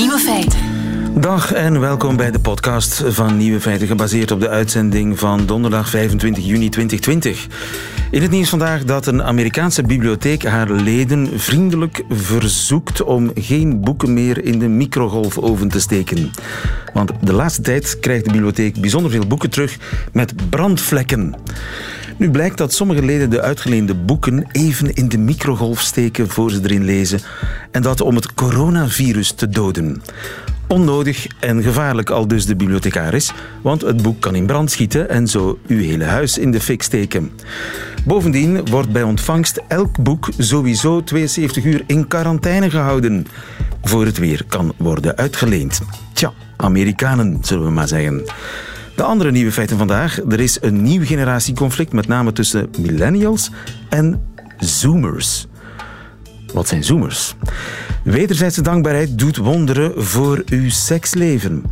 Nieuwe feiten. Dag en welkom bij de podcast van Nieuwe Feiten, gebaseerd op de uitzending van donderdag 25 juni 2020. In het nieuws vandaag dat een Amerikaanse bibliotheek haar leden vriendelijk verzoekt om geen boeken meer in de microgolfoven te steken. Want de laatste tijd krijgt de bibliotheek bijzonder veel boeken terug met brandvlekken. Nu blijkt dat sommige leden de uitgeleende boeken even in de microgolf steken voor ze erin lezen. En dat om het coronavirus te doden. Onnodig en gevaarlijk al dus de bibliothecaris, want het boek kan in brand schieten en zo uw hele huis in de fik steken. Bovendien wordt bij ontvangst elk boek sowieso 72 uur in quarantaine gehouden, voor het weer kan worden uitgeleend. Tja, Amerikanen, zullen we maar zeggen. De andere nieuwe feiten vandaag. Er is een nieuw generatieconflict, met name tussen millennials en zoomers. Wat zijn zoomers? Wederzijdse dankbaarheid doet wonderen voor uw seksleven.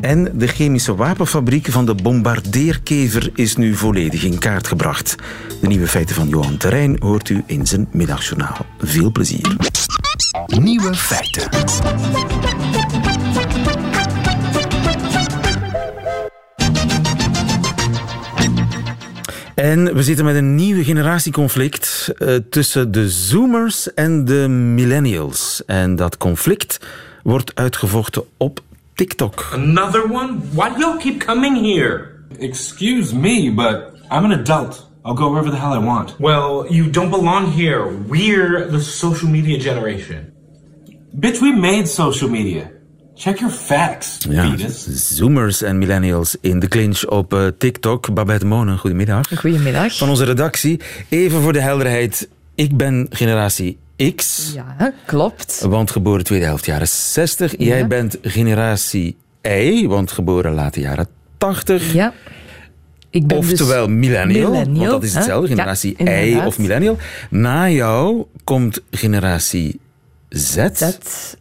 En de chemische wapenfabriek van de bombardeerkever is nu volledig in kaart gebracht. De nieuwe feiten van Johan Terrein hoort u in zijn middagjournaal. Veel plezier. Nieuwe feiten. En we zitten met een nieuwe generatieconflict uh, tussen de Zoomers en de Millennials. En dat conflict wordt uitgevochten op TikTok. Another one? Why do y'all keep coming here? Excuse me, but I'm an adult. I'll go wherever the hell I want. Well, you don't belong here. We're the social media generation. Bitch, we made social media. Check your facts, Ja, fetus. Zoomers en Millennials in de clinch op eh, TikTok. Babette Monen, goedemiddag. Goedemiddag. Van onze redactie. Even voor de helderheid. Ik ben generatie X. Ja, klopt. Want geboren tweede helft jaren 60. Jij bent generatie Y, want geboren late jaren 80. Ja. Ik ben Oftewel dus millennial, want millennial, dat is hè? hetzelfde. Ja, Generatie Y inderdaad. of millennial. Na jou komt generatie Z, Z.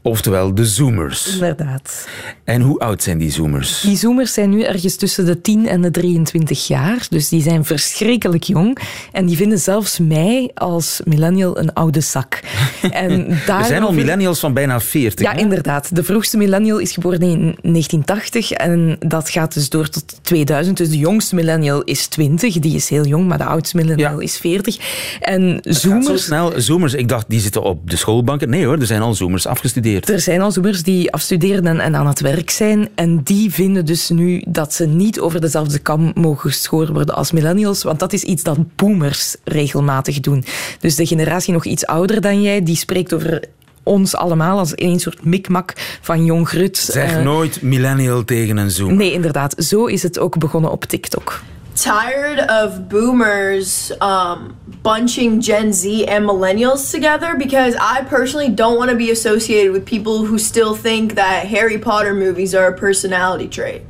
oftewel de Zoomers. Inderdaad. En hoe oud zijn die Zoomers? Die zoomers zijn nu ergens tussen de 10 en de 23 jaar. Dus die zijn verschrikkelijk jong. En die vinden zelfs mij als millennial een oude zak. En Er zijn al millennials van bijna 40. Ja, hè? inderdaad. De vroegste millennial is geboren in 1980 en dat gaat dus door tot 2000. Dus de jongste millennial is 20, die is heel jong, maar de oudste millennial Ja. is 40. En Gaat Zo zoomers... snel, Zoomers, ik dacht die zitten op de schoolbanken. Nee hoor, er zijn al Zoomers afgestudeerd. Er zijn al zoomers die afstuderen en, en aan het werk zijn. En die vinden dus nu dat ze niet over dezelfde kam mogen geschoren worden als millennials. Want dat is iets dat boomers regelmatig doen. Dus de generatie nog iets ouder dan jij, die spreekt over ons allemaal als een soort mikmak van jong grut. Zeg Eh, nooit millennial tegen een Zoomer. Nee, inderdaad. Zo is het ook begonnen op TikTok. tired of boomers um, bunching Gen Z and millennials together because I personally don't want to be associated with people who still think that Harry Potter movies are a personality trait.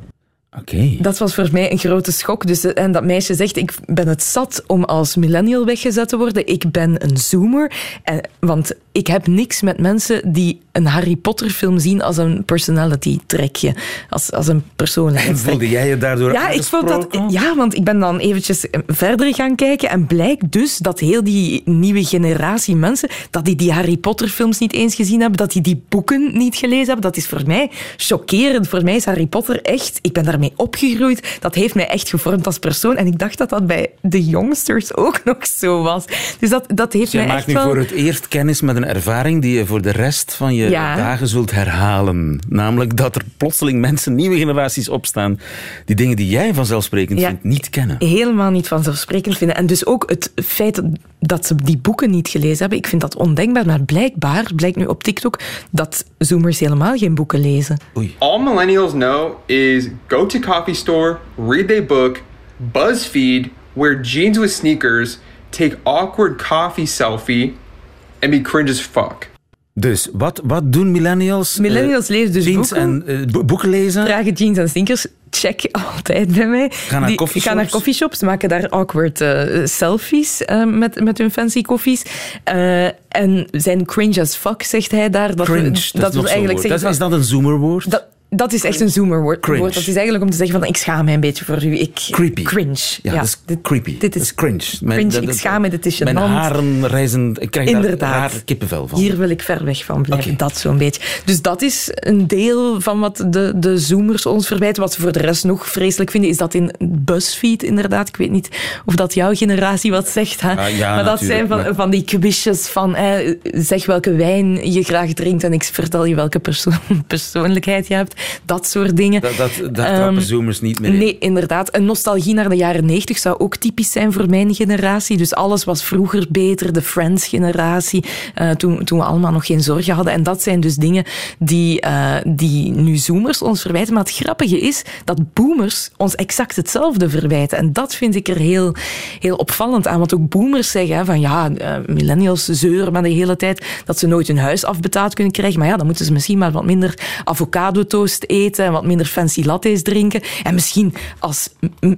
Oké. Dat was voor mij een grote schok. Dus, en dat meisje zegt, ik ben het zat om als millennial weggezet te worden. Ik ben een zoomer. En, want ik heb niks met mensen die een Harry Potter film zien als een personality trekje. Als, als een persoonlijkheidstrek. Voelde jij je daardoor Ja, ik vond dat, ja, want ik ben dan eventjes verder gaan kijken en blijkt dus dat heel die nieuwe generatie mensen, dat die die Harry Potter films niet eens gezien hebben, dat die die boeken niet gelezen hebben. Dat is voor mij chockerend. Voor mij is Harry Potter echt, ik ben daarmee opgegroeid. Dat heeft mij echt gevormd als persoon. En ik dacht dat dat bij de jongsters ook nog zo was. Dus dat, dat heeft Jij mij maakt echt nu wel... voor het eerst kennis met een ervaring die je voor de rest van je Ja. dagen zult herhalen. Namelijk dat er plotseling mensen, nieuwe generaties opstaan, die dingen die jij vanzelfsprekend Ja. vindt, niet kennen. helemaal niet vanzelfsprekend vinden. En dus ook het feit dat ze die boeken niet gelezen hebben, ik vind dat ondenkbaar. Maar blijkbaar blijkt nu op TikTok dat zoomers helemaal geen boeken lezen. All millennials know is go to coffee store, read a book, BuzzFeed, wear jeans with sneakers, take awkward coffee selfie, and be cringe as fuck. Dus wat, wat doen millennials? Millennials lezen dus jeans boeken. en eh, bo- boeken lezen. Dragen jeans en sneakers. Check altijd bij mij. Gaan naar Die coffeeshops. gaan naar coffeeshops, maken daar awkward eh, selfies eh, met, met hun fancy koffies. Eh, en zijn cringe as fuck, zegt hij daar. Dat, Cringe, we- dat, is dat wil eigenlijk zeggen Dat is, dat een zoomerwoord? Dat, Dat is echt een zoomerwoord. Cringe. Dat is eigenlijk om te zeggen van ik schaam mij een beetje voor u. Ik, Creepy. Cringe. Ja, dat is dit- creepy. Dit is cringe. Mijn- cringe. dat- Ik schaam me, dit is Mijn gênant. haren reizen... Ik krijg daar Inderdaad. raar kippenvel van. Hier wil ik ver weg van blijven, Oké. dat zo'n beetje. Dus dat is een deel van wat de, de zoomers ons verwijten. Wat ze voor de rest nog vreselijk vinden, is dat in BuzzFeed inderdaad. Ik weet niet of dat jouw generatie wat zegt. Hè? Ah, ja, maar dat zijn van, van die quizjes van eh, zeg welke wijn je graag drinkt en ik vertel je welke perso persoonlijkheid je hebt. Dat soort dingen. Dat, dat, daar Ehm, trappen zoomers niet meer in. Nee, inderdaad. Een nostalgie naar de jaren 90 zou ook typisch zijn voor mijn generatie. Dus alles was vroeger beter, de Friends-generatie, eh, toen, toen we allemaal nog geen zorgen hadden. En dat zijn dus dingen die, eh, die nu zoomers ons verwijten. Maar het grappige is dat boomers ons exact hetzelfde verwijten. En dat vind ik er heel, heel opvallend aan. Want ook boomers zeggen hè, van ja, eh, millennials zeuren maar de hele tijd dat ze nooit hun huis afbetaald kunnen krijgen. Maar ja, dan moeten ze misschien maar wat minder eten en wat minder fancy lattes drinken. En misschien als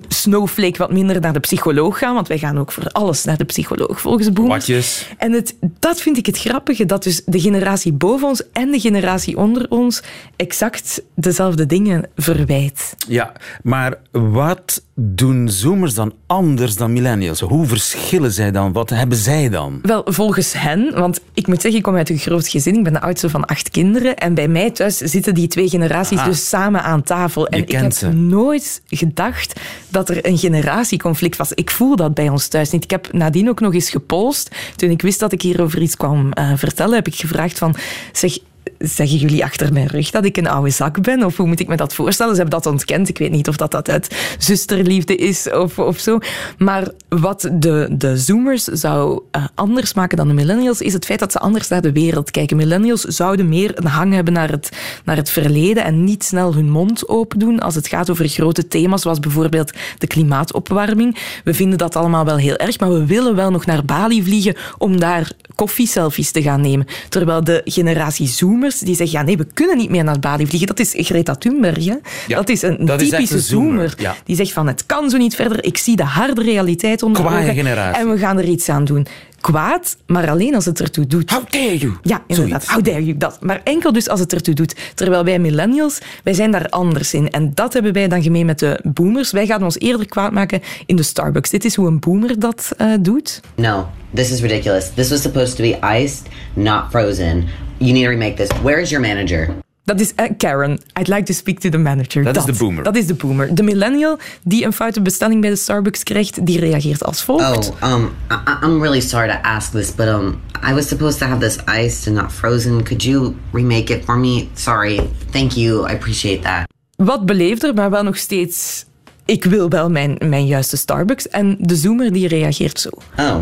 snowflake wat minder naar de psycholoog gaan, want wij gaan ook voor alles naar de psycholoog volgens. Watjes. En het, dat vind ik het grappige, dat dus de generatie boven ons en de generatie onder ons exact dezelfde dingen verwijt. Ja, maar wat doen zoomers dan anders dan millennials? Hoe verschillen zij dan? Wat hebben zij dan? Wel, volgens hen, want ik moet zeggen, ik kom uit een groot gezin. Ik ben de oudste van acht kinderen. En bij mij thuis zitten die twee generaties Ah. dus samen aan tafel. En ik heb ze. nooit gedacht dat er een generatieconflict was. Ik voel dat bij ons thuis niet. Ik heb nadien ook nog eens gepolst. Toen ik wist dat ik hierover iets kwam eh, vertellen, heb ik gevraagd van... Zeg, Zeggen jullie achter mijn rug dat ik een oude zak ben? Of hoe moet ik me dat voorstellen? Ze hebben dat ontkend. Ik weet niet of dat, dat uit zusterliefde is of, of zo. Maar wat de, de zoomers zou eh, anders maken dan de millennials, is het feit dat ze anders naar de wereld kijken. Millennials zouden meer een hang hebben naar het, naar het verleden en niet snel hun mond open doen als het gaat over grote thema's, zoals bijvoorbeeld de klimaatopwarming. We vinden dat allemaal wel heel erg, maar we willen wel nog naar Bali vliegen om daar koffieselfies te gaan nemen. Terwijl de generatie zoomers, die zeggen, ja nee, we kunnen niet meer naar Bali vliegen. Dat is Greta Thunberg. Hè? Ja, dat is een dat is echt typische een zoomer, zoomer. ja. Die zegt van, het kan zo niet verder. Ik zie de harde realiteit onder Kwaaie ogen. generatie. En we gaan er iets aan doen. Kwaad, maar alleen als het ertoe doet. How dare you? Ja, inderdaad. Zoiets. How dare you, dat. Maar enkel dus als het ertoe doet. Terwijl wij millennials, wij zijn daar anders in. En dat hebben wij dan gemeen met de boomers. Wij gaan ons eerder kwaad maken in de Starbucks. Dit is hoe een boomer dat eh, doet. No, this is ridiculous. This was supposed to be iced, not frozen. You need to remake this. Where is your manager? Dat is eh, Karen. I'd like to speak to the manager. Dat is de boomer. Dat is de boomer. De millennial die een foute bestelling bij de Starbucks krijgt, die reageert als volgt. Oh, um, I- I- I'm really sorry to ask this, but um, I was supposed to have this iced and not frozen. Could you remake it for me? Sorry. Thank you. I appreciate that. Wat beleefder, maar wel nog steeds... Ik wil wel mijn, mijn juiste Starbucks. En de zoomer die reageert zo. Oh.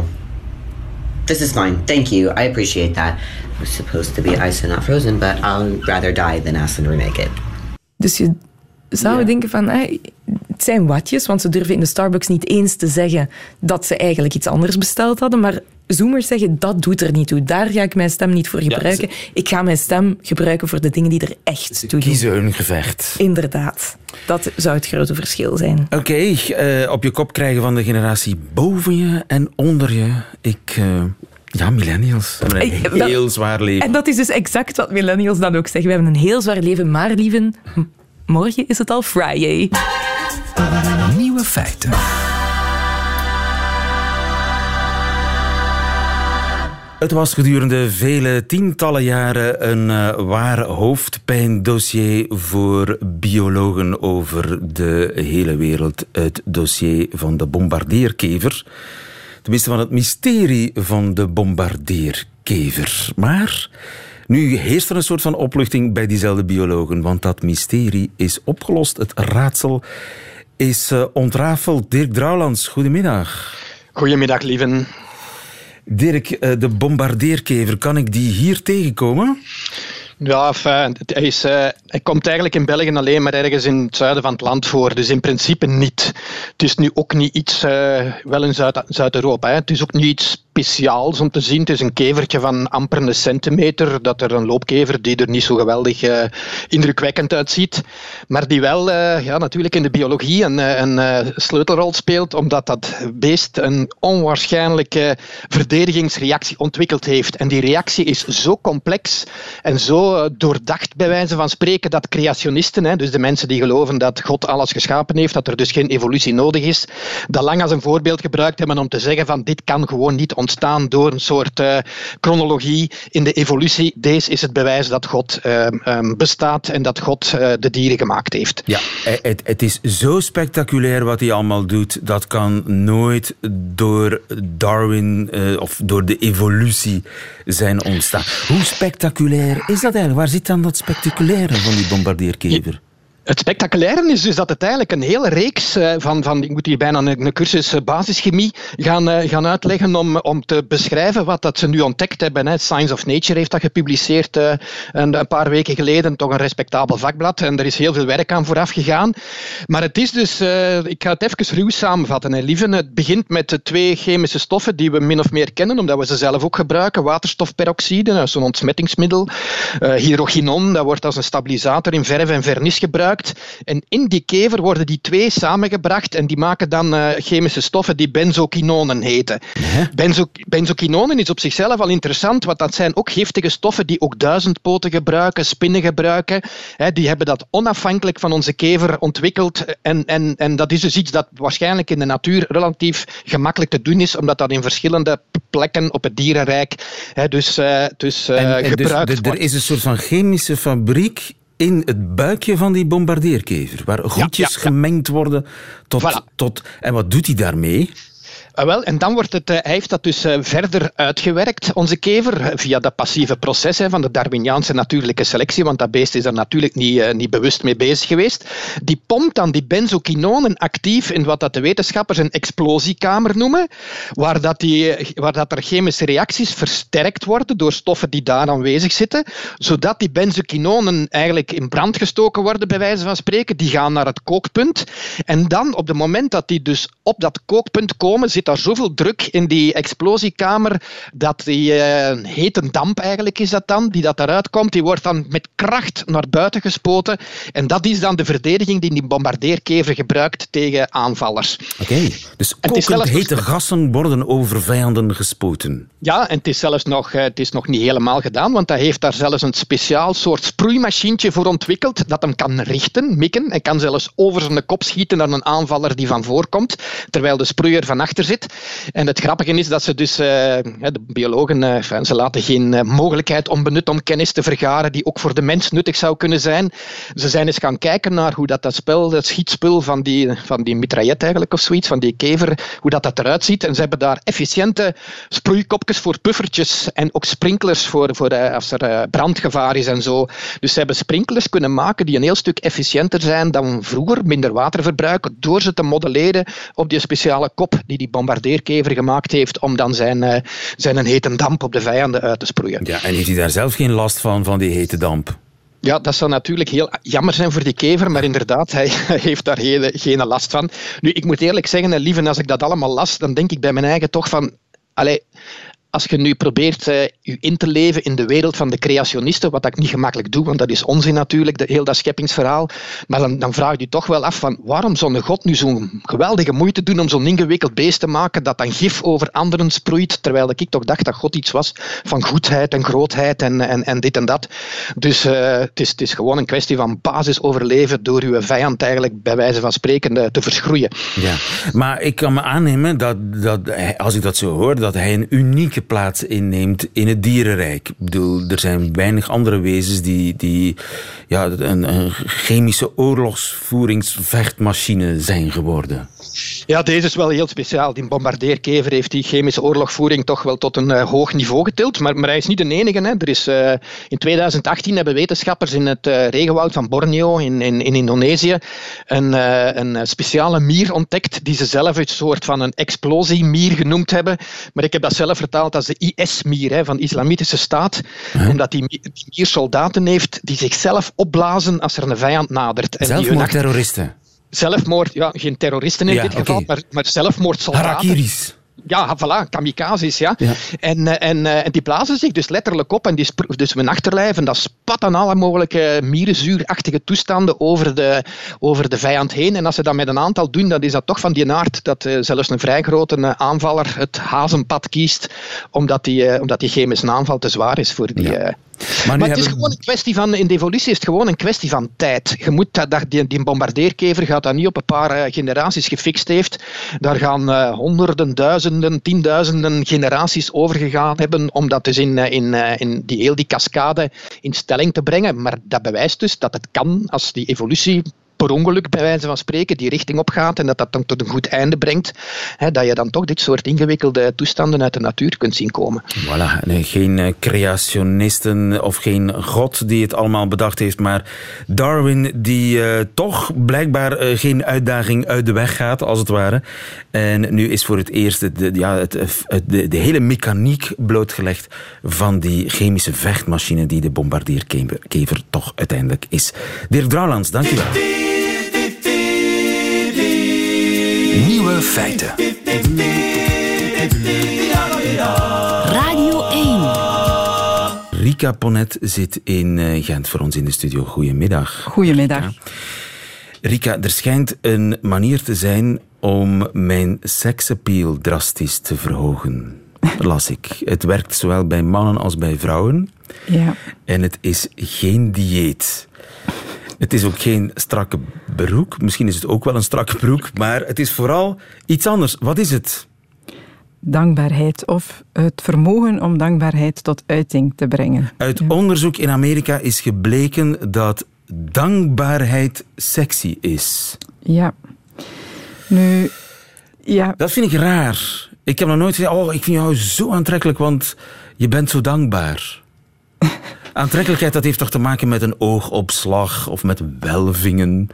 This is fine. Thank you. I appreciate that. It was supposed to be iced and not frozen, but I'll rather die than ask them to remake it. Dus je zou denken van, het zijn watjes, want ze durven in de Starbucks niet eens te zeggen dat ze eigenlijk iets anders besteld hadden. Maar zoomers zeggen, dat doet er niet toe. Daar ga ik mijn stem niet voor gebruiken. Ik ga mijn stem gebruiken voor de dingen die er echt toe doen. Kiezen hun gevecht. Inderdaad. Dat zou het grote verschil zijn. Oké, eh, op je kop krijgen van de generatie boven je en onder je. Ik... eh, ja, millennials hebben een dat- heel zwaar leven. En dat is dus exact wat millennials dan ook zeggen. We hebben een heel zwaar leven, maar lieven, morgen is het al Friday. Nieuwe feiten. Het was gedurende vele tientallen jaren een eh, waar hoofdpijndossier voor biologen over de hele wereld. Het dossier van de bombardeerkever. Tenminste, van het mysterie van de bombardeerkever. Maar nu heerst er een soort van opluchting bij diezelfde biologen, want dat mysterie is opgelost. Het raadsel is eh, ontrafeld. Dirk Drouwlands, goedemiddag. Goedemiddag, lieven. Dirk, eh, de bombardeerkever, kan ik die hier tegenkomen? Ja, fijn. Het- Hij, is, eh, komt eigenlijk in België alleen maar ergens in het zuiden van het land voor. Dus in principe niet. Het is nu ook niet iets, eh, wel in Zuid- Zuid-Europa. het is ook niet iets speciaals om te zien. Het is een kevertje van amper een centimeter. Dat er een loopkever die er niet zo geweldig uh, indrukwekkend uitziet. Maar die wel uh, ja, natuurlijk in de biologie een, een uh, sleutelrol speelt. Omdat dat beest een onwaarschijnlijke verdedigingsreactie ontwikkeld heeft. En die reactie is zo complex en zo doordacht bij wijze van spreken dat creationisten, hè, dus de mensen die geloven dat God alles geschapen heeft, dat er dus geen evolutie nodig is, dat lang als een voorbeeld gebruikt hebben om te zeggen van dit kan gewoon niet ontstaan door een soort uh, chronologie in de evolutie. Deze is het bewijs dat God uh, um, bestaat en dat God uh, de dieren gemaakt heeft. Ja, het, het is zo spectaculair wat hij allemaal doet. Dat kan nooit door Darwin of door de evolutie zijn ontstaan. Hoe spectaculair is dat eigenlijk? Waar zit dan dat spectaculaire van die bombardeerkever? Het spectaculaire is dus dat het eigenlijk een hele reeks uh, van, van, ik moet hier bijna een, een cursus uh, basischemie gaan, uh, gaan uitleggen om, om te beschrijven wat dat ze nu ontdekt hebben. Science of Nature heeft dat gepubliceerd een, een, paar weken geleden, toch een respectabel vakblad. En er is heel veel werk aan vooraf gegaan. Maar het is dus, ik ga het even ruw samenvatten. Hè, lieven. Het begint met twee chemische stoffen die we min of meer kennen, omdat we ze zelf ook gebruiken. Waterstofperoxide, zo'n ontsmettingsmiddel. hydroginon, dat wordt als een stabilisator in verf en vernis gebruikt. En in die kever worden die twee samengebracht en die maken dan uh, chemische stoffen die benzokinonen heten. Benzo benzokinonen is op zichzelf al interessant, want dat zijn ook giftige stoffen die ook duizendpoten gebruiken, spinnen gebruiken. Hè, die hebben dat onafhankelijk van onze kever ontwikkeld. En, en, en dat is dus iets dat waarschijnlijk in de natuur relatief gemakkelijk te doen is, omdat dat in verschillende plekken op het dierenrijk hè, dus, uh, dus, uh, en, en gebruikt dus, wordt. Er is een soort van chemische fabriek in het buikje van die bombardeerkever, waar goedjes ja, ja, ja. gemengd worden tot, voilà. tot... En wat doet hij daarmee? Uh, wel, en dan wordt het, uh, hij heeft dat dus uh, verder uitgewerkt, onze kever, via dat passieve proces hè, van de Darwiniaanse natuurlijke selectie, want dat beest is er natuurlijk niet, niet bewust mee bezig geweest. Die pompt dan die benzokinonen actief in wat dat de wetenschappers een explosiekamer noemen, waar, dat die, waar dat er chemische reacties versterkt worden door stoffen die daar aanwezig zitten, zodat die benzokinonen eigenlijk in brand gestoken worden, bij wijze van spreken. Die gaan naar het kookpunt. En dan, op het moment dat die dus op dat kookpunt komen, zit daar zoveel druk in die explosiekamer dat die uh, hete damp eigenlijk is dat dan, die dat daaruit komt, die wordt dan met kracht naar buiten gespoten. En dat is dan de verdediging die die bombardeerkever gebruikt tegen aanvallers. Oké, okay. dus kokend hete gassen worden over vijanden gespoten. Ja, en het is zelfs nog, uh, het is nog niet helemaal gedaan, want hij heeft daar zelfs een speciaal soort sproeimachientje voor ontwikkeld dat hem kan richten, mikken. Hij kan zelfs over zijn kop schieten naar een aanvaller die van voorkomt, terwijl de sproeier van achter zit. En het grappige is dat ze dus, uh, de biologen, uh, ze laten geen uh, mogelijkheid onbenut om kennis te vergaren die ook voor de mens nuttig zou kunnen zijn. Ze zijn eens gaan kijken naar hoe dat, dat spel, dat schietspul van die, van die mitraillet eigenlijk of zoiets, van die kever, hoe dat, dat eruit ziet. En ze hebben daar efficiënte sproeikopjes voor puffertjes en ook sprinklers voor, voor als er brandgevaar is en zo. Dus ze hebben sprinklers kunnen maken die een heel stuk efficiënter zijn dan vroeger, minder water verbruiken, door ze te modelleren op die speciale kop die die bombardeerkever gemaakt heeft om dan zijn, uh, zijn een hete damp op de vijanden uit te sproeien. Ja, en heeft hij daar zelf geen last van, van die hete damp? Ja, dat zou natuurlijk heel jammer zijn voor die kever, maar inderdaad, hij, heeft daar geen, geen last van. Nu, ik moet eerlijk zeggen, lieve, als ik dat allemaal las, dan denk ik bij mijn eigen toch van... Allee, als je nu probeert uh, je in te leven in de wereld van de creationisten, wat ik niet gemakkelijk doe, want dat is onzin natuurlijk, de, heel dat scheppingsverhaal, maar dan, dan vraag je je toch wel af van waarom zou een God nu zo'n geweldige moeite doen om zo'n ingewikkeld beest te maken dat dan gif over anderen sproeit, terwijl ik toch dacht dat God iets was van goedheid en grootheid en, en, en dit en dat. Dus uh, het, is, het is gewoon een kwestie van basis overleven door uw vijand eigenlijk bij wijze van spreken te verschroeien. Ja, maar ik kan me aannemen dat, dat als ik dat zo hoor, dat hij een unieke plaats inneemt in het dierenrijk. Ik bedoel, er zijn weinig andere wezens die, die ja, een, een chemische oorlogsvoeringsvechtmachine zijn geworden. Ja, deze is wel heel speciaal. Die bombardeerkever heeft die chemische oorlogvoering toch wel tot een uh, hoog niveau getild. Maar, maar hij is niet de enige. Hè. Er is, uh, in 2018 hebben wetenschappers in het uh, regenwoud van Borneo in, in, in Indonesië een, een speciale mier ontdekt die ze zelf een soort van een explosiemier genoemd hebben. Maar ik heb dat zelf vertaald als de IS-mier van de Islamitische Staat. Omdat die, die mier soldaten heeft die zichzelf opblazen als er een vijand nadert. En Zelfmoordterroristen? Zelfmoord, ja, geen terroristen in ja, dit geval, maar, maar zelfmoordsoldaten. Harakiris. ja, voilà, kamikazes, ja. En, eh, en, eh, en die blazen zich dus letterlijk op en die dus mijn achterlijf en dat spat aan alle mogelijke mierenzuurachtige toestanden over de, over de vijand heen. En als ze dat met een aantal doen, dan is dat toch van die aard dat uh, zelfs een vrij grote aanvaller het hazenpad kiest, omdat die, omdat die chemische aanval te zwaar is voor die... Maar, maar het is gewoon een kwestie van, in de evolutie is het gewoon een kwestie van tijd. Je moet dat, dat die, die bombardeerkever gaat dat niet op een paar generaties gefixt heeft. Daar gaan honderden, duizenden duizenden, tienduizenden generaties overgegaan hebben om dat dus in, eh, in, eh, in die, heel die cascade in stelling te brengen. Maar dat bewijst dus dat het kan als die evolutie per ongeluk, bij wijze van spreken, die richting opgaat en dat dat dan tot een goed einde brengt, hè, dat je dan toch dit soort ingewikkelde toestanden uit de natuur kunt zien komen. Voilà, nee, geen eh, creationisten of geen god die het allemaal bedacht heeft, maar Darwin die uh, toch blijkbaar uh, geen uitdaging uit de weg gaat, als het ware. En nu is voor het eerst de, ja, het, de, de hele mechaniek blootgelegd van die chemische vechtmachine die de bombardierkever toch uiteindelijk is. Dirk Drouwlands, dankjewel. Nieuwe feiten. Radio 1. Rika Ponet zit in eh, Gent voor ons in de studio. Goedemiddag. Goedemiddag. Rika, er schijnt een manier te zijn om mijn seksappeal drastisch te verhogen. Las ik. Het werkt zowel bij mannen als bij vrouwen. Ja. En het is geen dieet. Het is ook geen strakke broek. Misschien is het ook wel een strakke broek, maar het is vooral iets anders. Wat is het? Dankbaarheid of het vermogen om dankbaarheid tot uiting te brengen. Uit onderzoek in Amerika is gebleken dat dankbaarheid sexy is. Ja. Nu, ja. Dat vind ik raar. Ik heb nog nooit gezegd, oh, ik vind jou zo aantrekkelijk, want je bent zo dankbaar. Aantrekkelijkheid, dat heeft toch te maken met een oogopslag of met welvingen?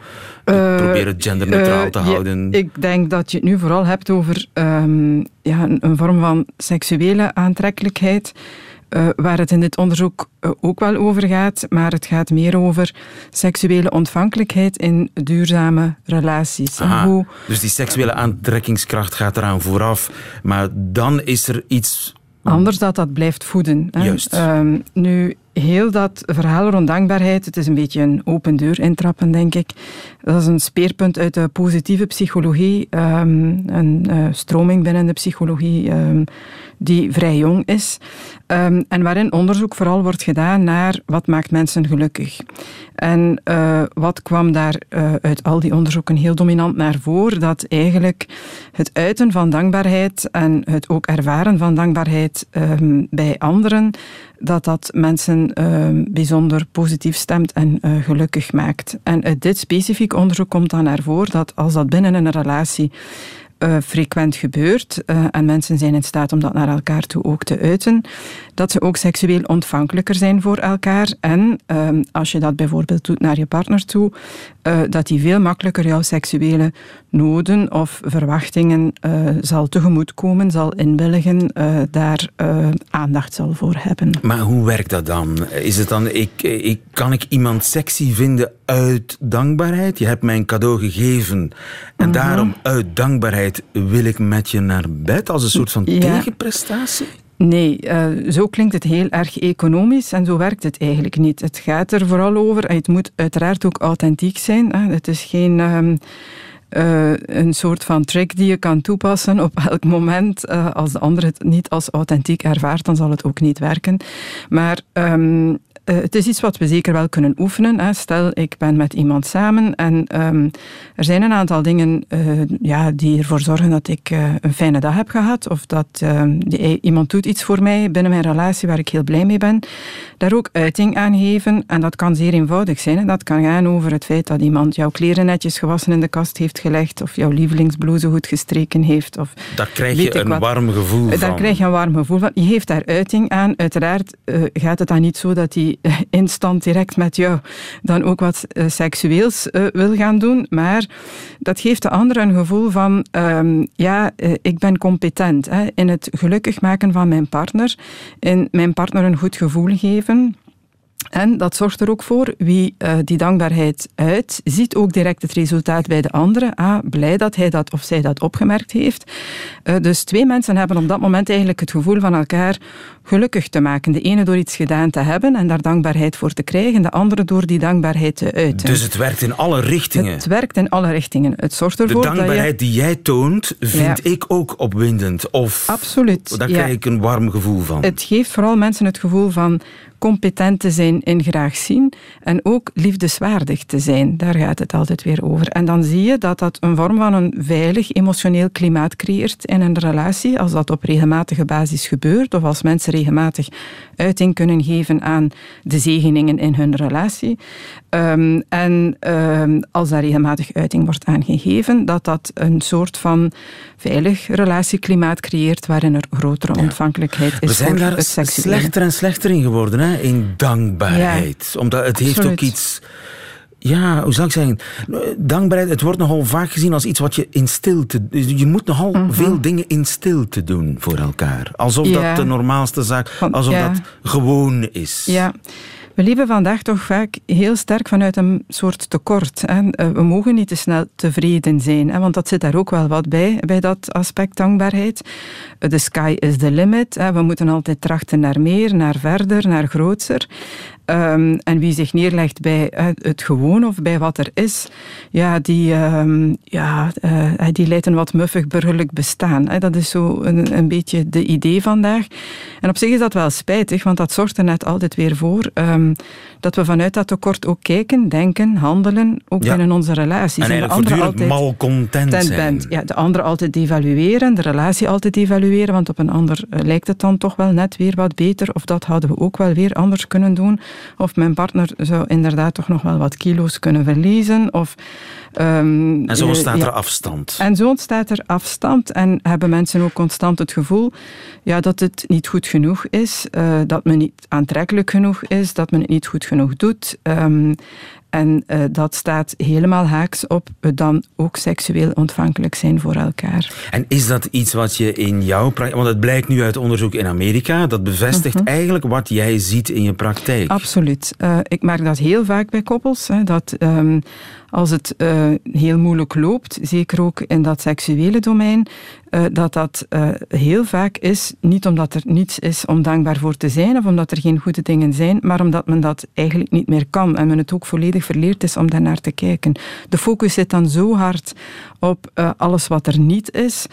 Uh, probeer het genderneutraal te uh, houden. ik denk dat je het nu vooral hebt over um, ja, een, een, vorm van seksuele aantrekkelijkheid. Uh, waar het in dit onderzoek ook wel over gaat, maar het gaat meer over seksuele ontvankelijkheid in duurzame relaties. Hoe... Dus die seksuele aantrekkingskracht gaat eraan vooraf, maar dan is er iets Anders dat dat blijft voeden. Hè. Juist. Um, nu, heel dat verhaal rond dankbaarheid, het is een beetje een open deur intrappen, denk ik. Dat is een speerpunt uit de positieve psychologie, um, een uh, stroming binnen de psychologie um, die vrij jong is. Um, en waarin onderzoek vooral wordt gedaan naar wat maakt mensen gelukkig. En uh, wat kwam daar uh, uit al die onderzoeken heel dominant naar voren? Dat eigenlijk het uiten van dankbaarheid en het ook ervaren van dankbaarheid um, bij anderen, dat dat mensen um, bijzonder positief stemt en uh, gelukkig maakt. En uit dit specifiek onderzoek komt dan naar voren dat als dat binnen een relatie uh, frequent gebeurt uh, en mensen zijn in staat om dat naar elkaar toe ook te uiten, dat ze ook seksueel ontvankelijker zijn voor elkaar. En uh, als je dat bijvoorbeeld doet naar je partner toe, uh, dat die veel makkelijker jouw seksuele noden of verwachtingen zal tegemoetkomen, zal inwilligen, daar aandacht zal voor hebben. Maar hoe werkt dat dan? Is het dan, ik, ik, kan ik iemand sexy vinden uit dankbaarheid? Je hebt mij een cadeau gegeven en -hmm. daarom uit dankbaarheid wil ik met je naar bed als een soort van Ja. tegenprestatie? Nee, uh, zo klinkt het heel erg economisch en zo werkt het eigenlijk niet. Het gaat er vooral over, en het moet uiteraard ook authentiek zijn. Het is geen... Um, uh, een soort van trick die je kan toepassen op elk moment. Uh, als de ander het niet als authentiek ervaart, dan zal het ook niet werken. Maar um, uh, het is iets wat we zeker wel kunnen oefenen. Hè. Stel, ik ben met iemand samen en um, er zijn een aantal dingen uh, ja, die ervoor zorgen dat ik uh, een fijne dag heb gehad of dat die, iemand doet iets voor mij binnen mijn relatie waar ik heel blij mee ben. Daar ook uiting aan geven en dat kan zeer eenvoudig zijn. Hè. Dat kan gaan over het feit dat iemand jouw kleren netjes gewassen in de kast heeft gelegd of jouw lievelingsblouse goed gestreken heeft. Of daar krijg je een wat. warm gevoel daar van. Daar krijg je een warm gevoel van. Je geeft daar uiting aan. Uiteraard gaat het dan niet zo dat die instant direct met jou dan ook wat uh, seksueels uh, wil gaan doen. Maar dat geeft de ander een gevoel van, um, ja, uh, ik ben competent hè, in het gelukkig maken van mijn partner, in mijn partner een goed gevoel geven. En dat zorgt er ook voor, wie uh, die dankbaarheid uit, ziet ook direct het resultaat bij de andere. Ah, blij dat hij dat of zij dat opgemerkt heeft. Uh, dus twee mensen hebben op dat moment eigenlijk het gevoel van elkaar gelukkig te maken. De ene door iets gedaan te hebben en daar dankbaarheid voor te krijgen, de andere door die dankbaarheid te uiten. Dus het werkt in alle richtingen? Het werkt in alle richtingen. Het zorgt ervoor de dankbaarheid die jij toont, vind ik ook opwindend. Of Absoluut. Daar krijg ik een warm gevoel van. Het geeft vooral mensen het gevoel van competent te zijn in graag zien en ook liefdeswaardig te zijn. Daar gaat het altijd weer over. En dan zie je dat dat een vorm van een veilig emotioneel klimaat creëert in een relatie, als dat op regelmatige basis gebeurt, of als mensen regelmatig uiting kunnen geven aan de zegeningen in hun relatie. Um, en um, als daar regelmatig uiting wordt aangegeven, dat dat een soort van veilig relatieklimaat creëert waarin er grotere ontvankelijkheid is We zijn daar slechter en slechter in geworden, hè? in dankbaarheid. Ja, Omdat het absoluut. heeft ook iets... Ja, hoe zou ik zeggen? Dankbaarheid, het wordt nogal vaak gezien als iets wat je in stilte... Je moet nogal mm -hmm. veel dingen in stilte doen voor elkaar. Alsof ja. dat de normaalste zaak... Alsof dat gewoon is. Ja. We leven vandaag toch vaak heel sterk vanuit een soort tekort. Hè. We mogen niet te snel tevreden zijn, hè, want dat zit daar ook wel wat bij, bij dat aspect dankbaarheid. The sky is the limit. Hè. We moeten altijd trachten naar meer, naar verder, naar groter. Um, en wie zich neerlegt bij uh, het gewoon of bij wat er is, ja, die, um, ja, uh, die leidt een wat muffig burgerlijk bestaan. Hè. Dat is zo een, een, beetje de idee vandaag. En op zich is dat wel spijtig, want dat zorgt er net altijd weer voor um, dat we vanuit dat tekort ook kijken, denken, handelen, ook ja. binnen onze relaties. En, en de andere altijd malcontent zijn. Bent. Ja, de andere altijd devalueren, de relatie altijd devalueren, want op een ander uh, lijkt het dan toch wel net weer wat beter, of dat hadden we ook wel weer anders kunnen doen. Of mijn partner zou inderdaad toch nog wel wat kilo's kunnen verliezen. Of, um, en zo ontstaat er afstand. En zo ontstaat er afstand. En hebben mensen ook constant het gevoel ja, dat het niet goed genoeg is. Uh, dat men niet aantrekkelijk genoeg is. Dat men het niet goed genoeg doet. Um, en uh, dat staat helemaal haaks op dan ook seksueel ontvankelijk zijn voor elkaar. En is dat iets wat je in jouw praktijk... Want het blijkt nu uit onderzoek in Amerika. Dat bevestigt uh -huh. eigenlijk wat jij ziet in je praktijk. Absoluut. Uh, ik merk dat heel vaak bij koppels. Hè, dat um, als het uh, heel moeilijk loopt, zeker ook in dat seksuele domein, uh, dat dat uh, heel vaak is, niet omdat er niets is om dankbaar voor te zijn of omdat er geen goede dingen zijn, maar omdat men dat eigenlijk niet meer kan en men het ook volledig verleerd is om daarnaar te kijken. De focus zit dan zo hard op alles wat er niet is,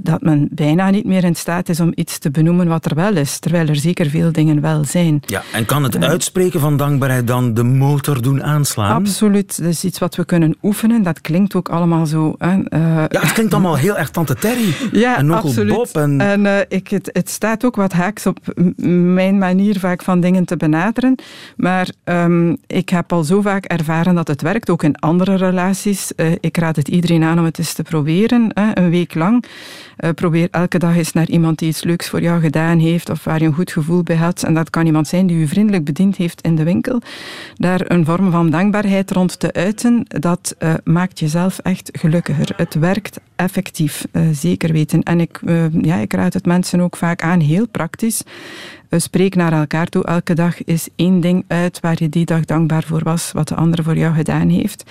dat men bijna niet meer in staat is om iets te benoemen wat er wel is, terwijl er zeker veel dingen wel zijn. Ja, en kan het uitspreken van dankbaarheid dan de motor doen aanslaan? Absoluut. Dat is iets wat we kunnen oefenen. Dat klinkt ook allemaal zo... Hè, uh, ja, het klinkt allemaal heel erg Tante Terry. Ja, en absoluut. Bob. En, en ik, het, het staat ook wat haaks op mijn manier vaak van dingen te benaderen. Maar um, ik heb al zo vaak ervaren dat het werkt, ook in andere relaties. Ik raad het iedereen aan om het eens te proberen, hè, een week lang. Uh, probeer elke dag eens naar iemand die iets leuks voor jou gedaan heeft of waar je een goed gevoel bij had. En dat kan iemand zijn die u vriendelijk bediend heeft in de winkel. Daar een vorm van dankbaarheid rond te uiten, dat uh, maakt jezelf echt gelukkiger. Het werkt effectief, uh, zeker weten. En ik, ja, ik raad het mensen ook vaak aan, heel praktisch. Spreek naar elkaar toe. Elke dag is één ding uit waar je die dag dankbaar voor was, wat de andere voor jou gedaan heeft.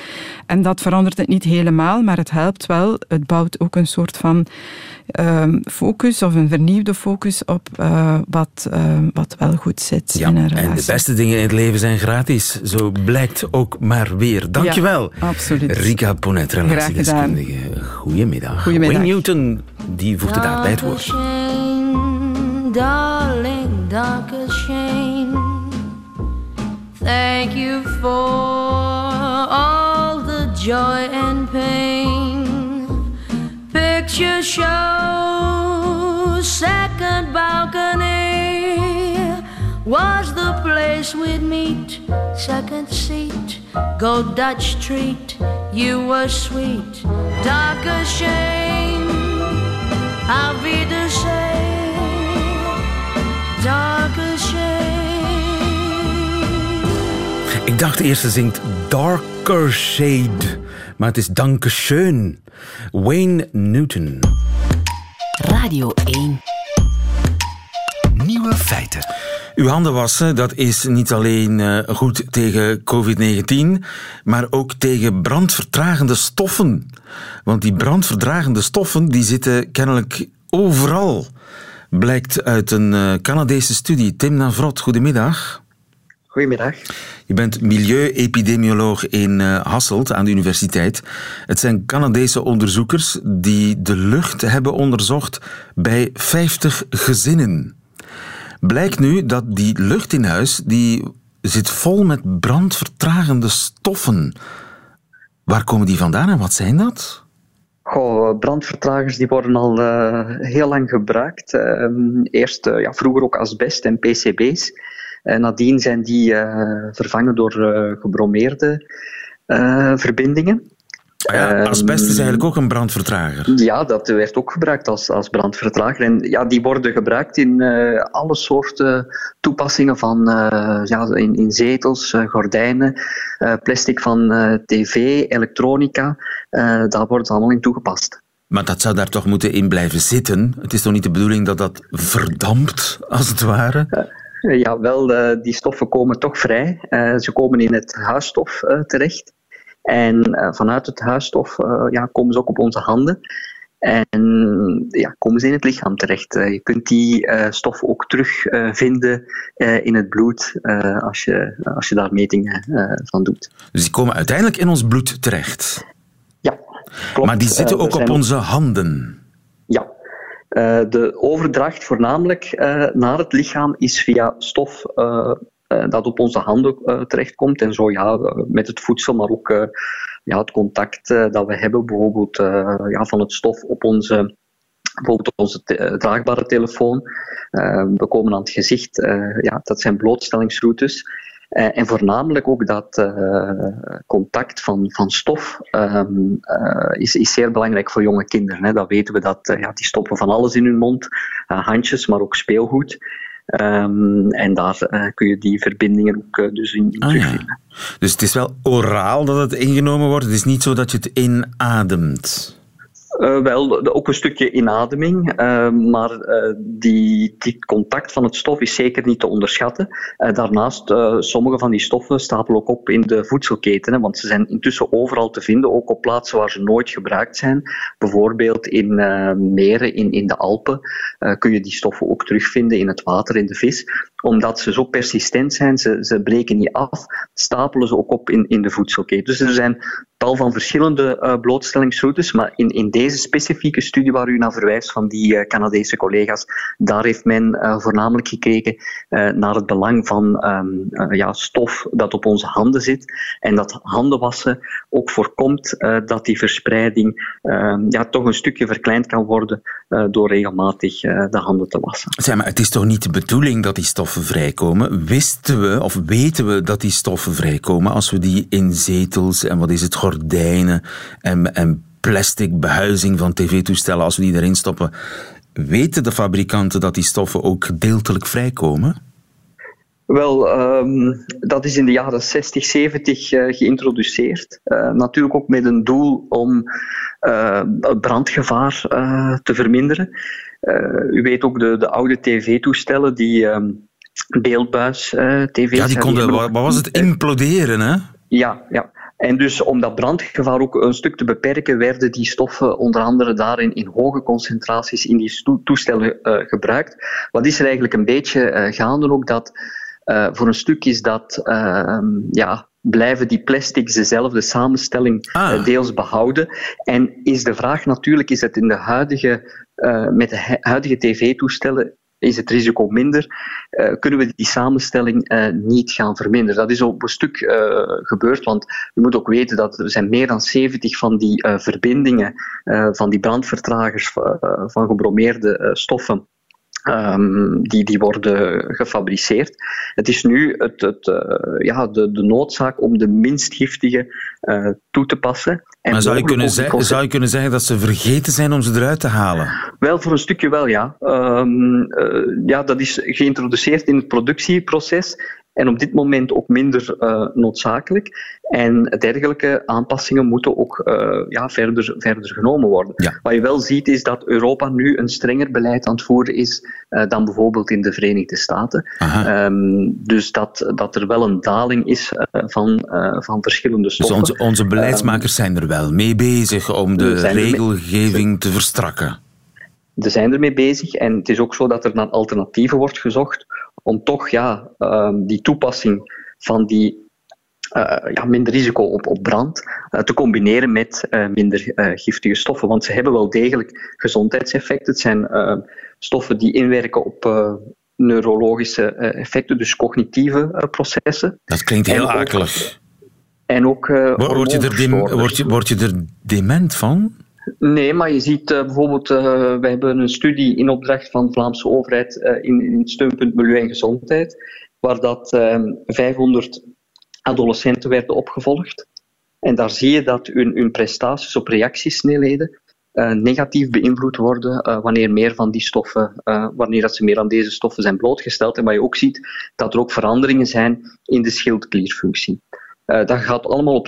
En dat verandert het niet helemaal, maar het helpt wel. Het bouwt ook een soort van uh, focus of een vernieuwde focus op uh, wat, wat wel goed zit ja, in een relatie. En de beste dingen in het leven zijn gratis. Zo blijkt ook maar weer. Dankjewel. Ja, absoluut. Rika Ponet, relatiedeskundige. Goedemiddag. Goedemiddag. Wayne Newton, die voegt het aan bij het woord. darling, dark as shame. Thank you for all the joy and pain. Picture show, second balcony was the place we'd meet. Second seat, go Dutch treat. You were sweet, dark as shame. I'll be the same. Ik dacht eerst ze zingt Darker Shade, maar het is Dankeschön. Wayne Newton. Radio 1. Nieuwe feiten. Uw handen wassen, dat is niet alleen uh, goed tegen COVID-19, maar ook tegen brandvertragende stoffen. Want die brandverdragende stoffen die zitten kennelijk overal. Blijkt uit een uh, Canadese studie. Tim Navrot, goedemiddag. Goedemiddag. Je bent milieuepidemioloog in uh, Hasselt aan de universiteit. Het zijn Canadese onderzoekers die de lucht hebben onderzocht bij 50 gezinnen. Blijkt nu dat die lucht in huis die zit vol met brandvertragende stoffen. Waar komen die vandaan en wat zijn dat? Goh, brandvertragers die worden al uh, heel lang gebruikt. Uh, eerst uh, ja, vroeger ook asbest en PCB's. En nadien zijn die vervangen door gebromeerde verbindingen. Ah ja, asbest is eigenlijk ook een brandvertrager. Ja, dat werd ook gebruikt als, als brandvertrager. En ja, die worden gebruikt in uh, alle soorten toepassingen van uh, ja, in, in zetels, uh, gordijnen, plastic van tv, elektronica. daar wordt het allemaal in toegepast. Maar dat zou daar toch moeten in blijven zitten? Het is toch niet de bedoeling dat dat verdampt, als het ware? Ja, wel, die stoffen komen toch vrij. ze komen in het huisstof terecht. En uh, vanuit het huisstof uh, ja, komen ze ook op onze handen. En ja, komen ze in het lichaam terecht. Uh, je kunt die stof ook terugvinden in het bloed als, je, als je daar metingen van doet. Dus die komen uiteindelijk in ons bloed terecht? Ja, klopt. Maar die zitten ook op onze handen? Ja, de overdracht voornamelijk naar het lichaam is via stof uh, dat op onze handen uh, terechtkomt. En zo ja, uh, met het voedsel, maar ook ja, het contact dat we hebben, bijvoorbeeld ja, van het stof op onze, bijvoorbeeld onze draagbare telefoon. we komen aan het gezicht, ja, dat zijn blootstellingsroutes. en voornamelijk ook dat contact van, van stof um, is, is zeer belangrijk voor jonge kinderen. Hè. Dat weten we dat ja, die stoppen van alles in hun mond, handjes, maar ook speelgoed. Um, en daar uh, kun je die verbindingen ook uh, dus in, in ah, terugvinden. Ja. Dus het is wel oraal dat het ingenomen wordt. Het is niet zo dat je het inademt. Uh, wel, ook een stukje inademing, uh, maar uh, die, die contact van het stof is zeker niet te onderschatten. daarnaast, sommige van die stoffen stapelen ook op in de voedselketen, hè, want ze zijn intussen overal te vinden, ook op plaatsen waar ze nooit gebruikt zijn. Bijvoorbeeld in meren, in, in de Alpen, kun je die stoffen ook terugvinden in het water, in de vis. Omdat ze zo persistent zijn, ze, ze breken niet af, stapelen ze ook op in, in de voedselketen. Dus er zijn tal van verschillende blootstellingsroutes, maar in, in deze specifieke studie waar u naar verwijst van die uh, Canadese collega's, daar heeft men uh, voornamelijk gekeken uh, naar het belang van um, ja, stof dat op onze handen zit en dat handenwassen ook voorkomt dat die verspreiding ehm, ja, toch een stukje verkleind kan worden door regelmatig de handen te wassen. Zeg maar, het is toch niet de bedoeling dat die stoffen vrijkomen? Wisten we of weten we dat die stoffen vrijkomen als we die in zetels en wat is het, gordijnen en, en plastic behuizing van tv-toestellen, als we die erin stoppen, weten de fabrikanten dat die stoffen ook gedeeltelijk vrijkomen? Wel, um, dat is in de jaren 60, 70 uh, geïntroduceerd. Uh, natuurlijk ook met een doel om uh, brandgevaar eh, te verminderen. u weet ook de, de oude tv-toestellen die um, beeldbuis-tv's... ja, die konden, wat was het, imploderen, hè? Ja, ja. En dus om dat brandgevaar ook een stuk te beperken, werden die stoffen onder andere daarin in hoge concentraties in die toestellen uh, gebruikt. Wat is er eigenlijk een beetje uh, gaande ook dat uh, voor een stuk is dat ja, blijven die plastics dezelfde samenstelling ah. deels behouden. En is de vraag natuurlijk, is het in de huidige, met de huidige tv-toestellen is het risico minder, uh, kunnen we die samenstelling uh, niet gaan verminderen. Dat is op een stuk uh, gebeurd, want je moet ook weten dat er zijn meer dan 70 van die verbindingen van die brandvertragers van gebromeerde stoffen Um, die, die worden gefabriceerd. Het is nu het, het, uh, ja, de, de noodzaak om de minst giftige uh, toe te passen. En maar zou je, kunnen zeggen, zou je kunnen zeggen dat ze vergeten zijn om ze eruit te halen? Wel, voor een stukje wel, ja. Um, uh, ja, dat is geïntroduceerd in het productieproces. En op dit moment ook minder uh, noodzakelijk. En dergelijke aanpassingen moeten ook uh, ja, verder, verder genomen worden. Ja. Wat je wel ziet is dat Europa nu een strenger beleid aan het voeren is uh, dan bijvoorbeeld in de Verenigde Staten. Um, dus dat, dat er wel een daling is van, van verschillende stoffen. Dus onze, onze beleidsmakers um, zijn er wel mee bezig om de regelgeving te verstrakken. Ze zijn ermee bezig en het is ook zo dat er naar alternatieven wordt gezocht om toch ja, um, die toepassing van die uh, ja, minder risico op, op brand uh, te combineren met uh, minder giftige stoffen. Want ze hebben wel degelijk gezondheidseffecten. Het zijn stoffen die inwerken op neurologische effecten, dus cognitieve processen. Dat klinkt heel en akelig. En ook. word, je er dem, word, je, word je er dement van? Nee, maar je ziet uh, bijvoorbeeld, uh, wij hebben een studie in opdracht van de Vlaamse overheid uh, in, in het steunpunt Milieu en Gezondheid, waar dat 500 adolescenten werden opgevolgd. En daar zie je dat hun, hun prestaties op reactiesnelheden negatief beïnvloed worden wanneer meer van die stoffen, wanneer dat ze meer aan deze stoffen zijn blootgesteld. En wat je ook ziet, dat er ook veranderingen zijn in de schildklierfunctie. dat gaat allemaal op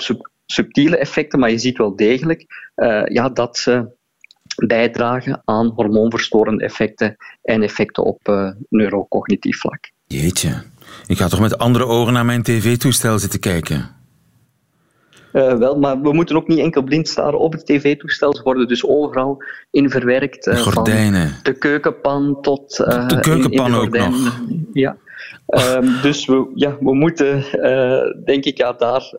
subtiele effecten, maar je ziet wel degelijk uh, ja, dat ze bijdragen aan hormoonverstorende effecten en effecten op uh, neurocognitief vlak. Jeetje, ik ga toch met andere ogen naar mijn tv-toestel zitten kijken? Uh, wel, maar we moeten ook niet enkel blind staren op het tv-toestel. Ze worden dus overal in verwerkt. Uh, Gordijnen. Van de keukenpan tot... Uh, de keukenpan in, in ook nog. Ja. Um, dus we, ja, we moeten, denk ik, ja, daar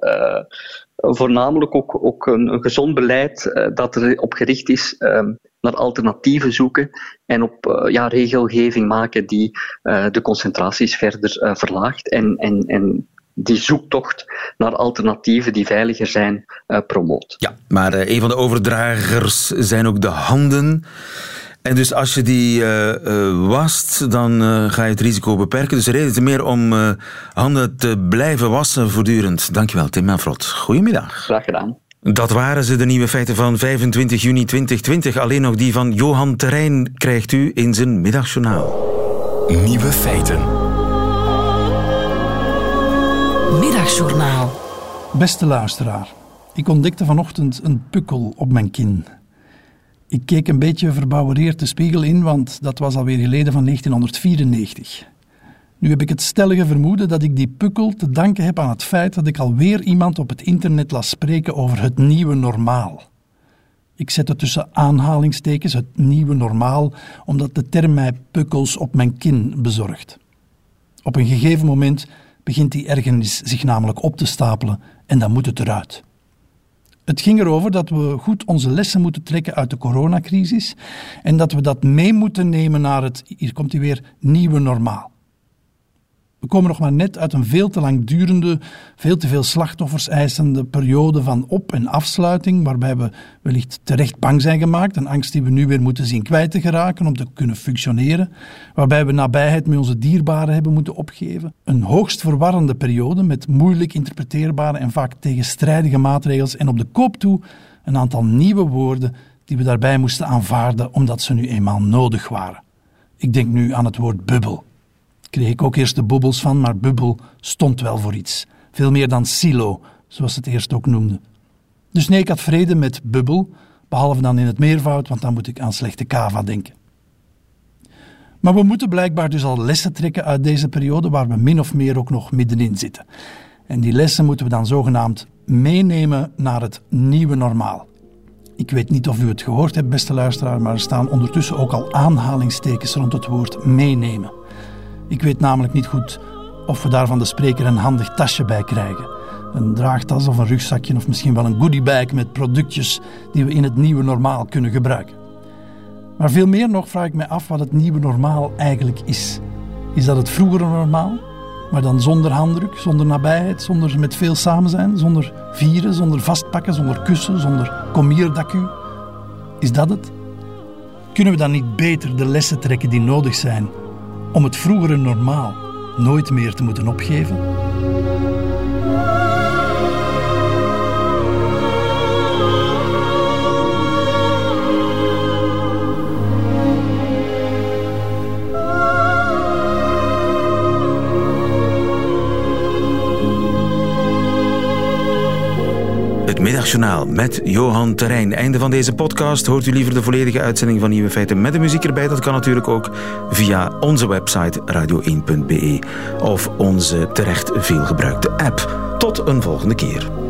voornamelijk ook, ook een, een gezond beleid uh, dat erop gericht is um, naar alternatieven zoeken en op ja, regelgeving maken die de concentraties verder verlaagt en, en, en die zoektocht naar alternatieven die veiliger zijn promoot. Ja, maar een van de overdragers zijn ook de handen. En dus als je die uh, uh, wast, dan uh, ga je het risico beperken. Dus reden is meer om handen te blijven wassen voortdurend. Dankjewel, Tim Manfrot. Goedemiddag. Graag gedaan. Dat waren ze, de nieuwe feiten van 25 juni 2020. Alleen nog die van Johan Terrein krijgt u in zijn middagjournaal. Nieuwe feiten. Middagjournaal. Beste luisteraar, ik ontdekte vanochtend een pukkel op mijn kin. Ik keek een beetje verbouwereerd de spiegel in, want dat was alweer geleden van 1994. Nu heb ik het stellige vermoeden dat ik die pukkel te danken heb aan het feit dat ik alweer iemand op het internet las spreken over het nieuwe normaal. Ik zet het tussen aanhalingstekens, het nieuwe normaal, omdat de term mij pukkels op mijn kin bezorgt. Op een gegeven moment begint die ergernis zich namelijk op te stapelen en dan moet het eruit. Het ging erover dat we goed onze lessen moeten trekken uit de coronacrisis en dat we dat mee moeten nemen naar het, hier komt hij weer, nieuwe normaal. We komen nog maar net uit een veel te lang durende, veel te veel slachtoffers eisende periode van op- en afsluiting, waarbij we wellicht terecht bang zijn gemaakt, een angst die we nu weer moeten zien kwijt te geraken om te kunnen functioneren, waarbij we nabijheid met onze dierbaren hebben moeten opgeven. Een hoogst verwarrende periode met moeilijk interpreteerbare en vaak tegenstrijdige maatregels en op de koop toe een aantal nieuwe woorden die we daarbij moesten aanvaarden omdat ze nu eenmaal nodig waren. Ik denk nu aan het woord bubbel kreeg ik ook eerst de bubbels van, maar bubbel stond wel voor iets. Veel meer dan silo, zoals het eerst ook noemde. Dus nee, ik had vrede met bubbel, behalve dan in het meervoud, want dan moet ik aan slechte kava denken. Maar we moeten blijkbaar dus al lessen trekken uit deze periode waar we min of meer ook nog middenin zitten. En die lessen moeten we dan zogenaamd meenemen naar het nieuwe normaal. Ik weet niet of u het gehoord hebt, beste luisteraar, maar er staan ondertussen ook al aanhalingstekens rond het woord meenemen. Ik weet namelijk niet goed of we daar van de spreker een handig tasje bij krijgen. Een draagtas of een rugzakje of misschien wel een goodiebag met productjes die we in het nieuwe normaal kunnen gebruiken. Maar veel meer nog vraag ik mij af wat het nieuwe normaal eigenlijk is. Is dat het vroegere normaal, maar dan zonder handdruk, zonder nabijheid, zonder met veel samen zijn, zonder vieren, zonder vastpakken, zonder kussen, zonder komierdaku? Is dat het? Kunnen we dan niet beter de lessen trekken die nodig zijn om het vroegere normaal nooit meer te moeten opgeven? Met Johan Terrein. Einde van deze podcast. Hoort u liever de volledige uitzending van Nieuwe Feiten met de muziek erbij? Dat kan natuurlijk ook via onze website radio1.be of onze terecht veelgebruikte app. Tot een volgende keer.